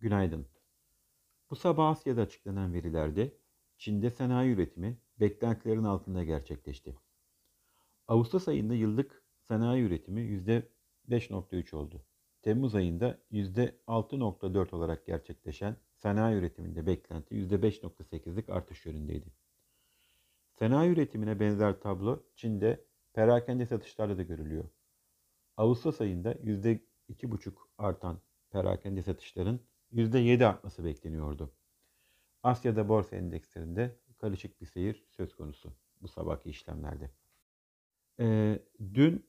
Günaydın. Bu sabah Asya'da açıklanan verilerde Çin'de sanayi üretimi beklentilerin altında gerçekleşti. Ağustos ayında yıllık sanayi üretimi %5.3 oldu. Temmuz ayında %6.4 olarak gerçekleşen sanayi üretiminde beklenti %5.8'lik artış yönündeydi. Sanayi üretimine benzer tablo Çin'de perakende satışlarda da görülüyor. Ağustos ayında %2,5 artan perakende satışların %7 artması bekleniyordu. Asya'da borsa endekslerinde karışık bir seyir söz konusu bu sabahki işlemlerde. Ee, dün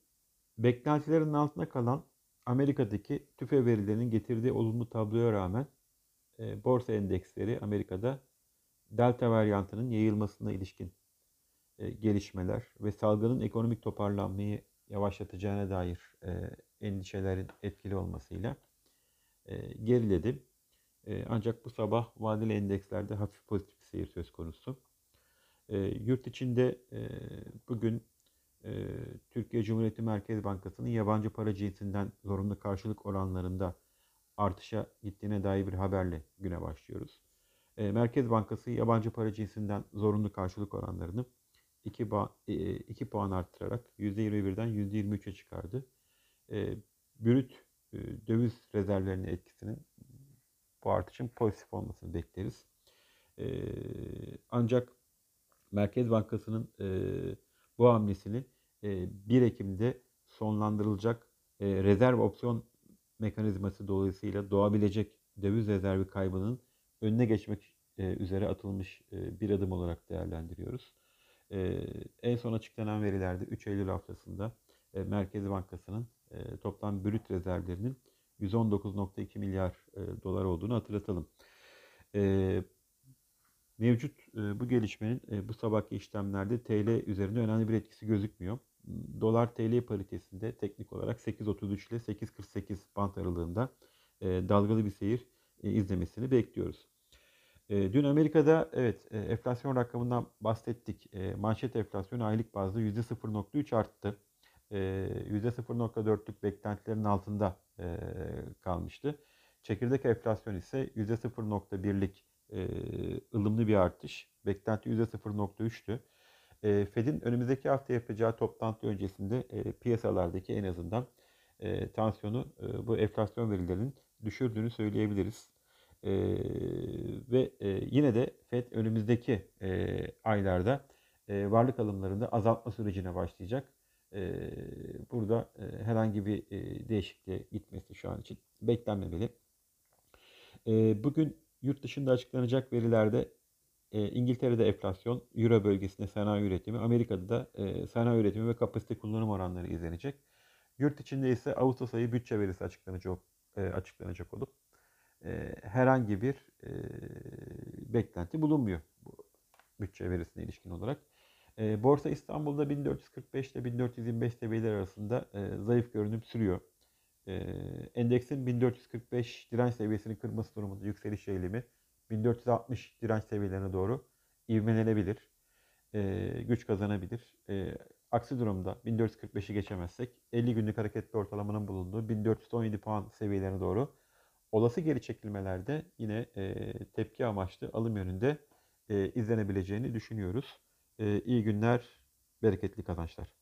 beklentilerin altında kalan Amerika'daki tüfe verilerinin getirdiği olumlu tabloya rağmen e, borsa endeksleri Amerika'da delta varyantının yayılmasına ilişkin e, gelişmeler ve salgının ekonomik toparlanmayı yavaşlatacağına dair e, endişelerin etkili olmasıyla e, geriledi. E, ancak bu sabah vadeli endekslerde hafif pozitif bir seyir söz konusu. E, yurt içinde e, bugün e, Türkiye Cumhuriyeti Merkez Bankası'nın yabancı para cinsinden zorunlu karşılık oranlarında artışa gittiğine dair bir haberle güne başlıyoruz. E, Merkez Bankası yabancı para cinsinden zorunlu karşılık oranlarını 2, 2 puan arttırarak %21'den %23'e çıkardı. E, brüt e, döviz rezervlerinin etkisinin bu artışın pozitif olmasını bekleriz. E, ancak Merkez Bankası'nın e, bu hamlesini 1 Ekim'de sonlandırılacak rezerv opsiyon mekanizması dolayısıyla doğabilecek döviz rezervi kaybının önüne geçmek üzere atılmış bir adım olarak değerlendiriyoruz. En son açıklanan verilerde 3 Eylül haftasında Merkez Bankası'nın toplam brüt rezervlerinin 119.2 milyar dolar olduğunu hatırlatalım. Mevcut bu gelişmenin bu sabahki işlemlerde TL üzerinde önemli bir etkisi gözükmüyor. Dolar TL paritesinde teknik olarak 8.33 ile 8.48 bant aralığında dalgalı bir seyir izlemesini bekliyoruz. Dün Amerika'da evet enflasyon rakamından bahsettik. Manşet enflasyonu aylık bazda %0.3 arttı. %0.4'lük beklentilerin altında kalmıştı. Çekirdek enflasyon ise %0.1'lik ılımlı bir artış. Beklenti %0.3'tü. Fed'in önümüzdeki hafta yapacağı toplantı öncesinde piyasalardaki en azından tansiyonu bu enflasyon verilerinin düşürdüğünü söyleyebiliriz. Ve yine de Fed önümüzdeki aylarda varlık alımlarında azaltma sürecine başlayacak. Burada herhangi bir değişikliğe gitmesi şu an için beklenmemeli. Bugün yurt dışında açıklanacak verilerde İngiltere'de enflasyon, Euro bölgesinde sanayi üretimi, Amerika'da da sanayi üretimi ve kapasite kullanım oranları izlenecek. Yurt içinde ise Ağustos ayı bütçe verisi açıklanacak, açıklanacak olup herhangi bir beklenti bulunmuyor bu bütçe verisine ilişkin olarak. E, Borsa İstanbul'da 1445 ile 1425 seviyeler arasında e, zayıf görünüm sürüyor. E, endeksin 1445 direnç seviyesini kırması durumunda yükseliş eğilimi 1460 direnç seviyelerine doğru ivmelenebilir, e, güç kazanabilir. E, aksi durumda 1445'i geçemezsek 50 günlük hareketli ortalamanın bulunduğu 1417 puan seviyelerine doğru olası geri çekilmelerde yine e, tepki amaçlı alım yönünde e, izlenebileceğini düşünüyoruz. E, iyi günler, bereketli kazançlar.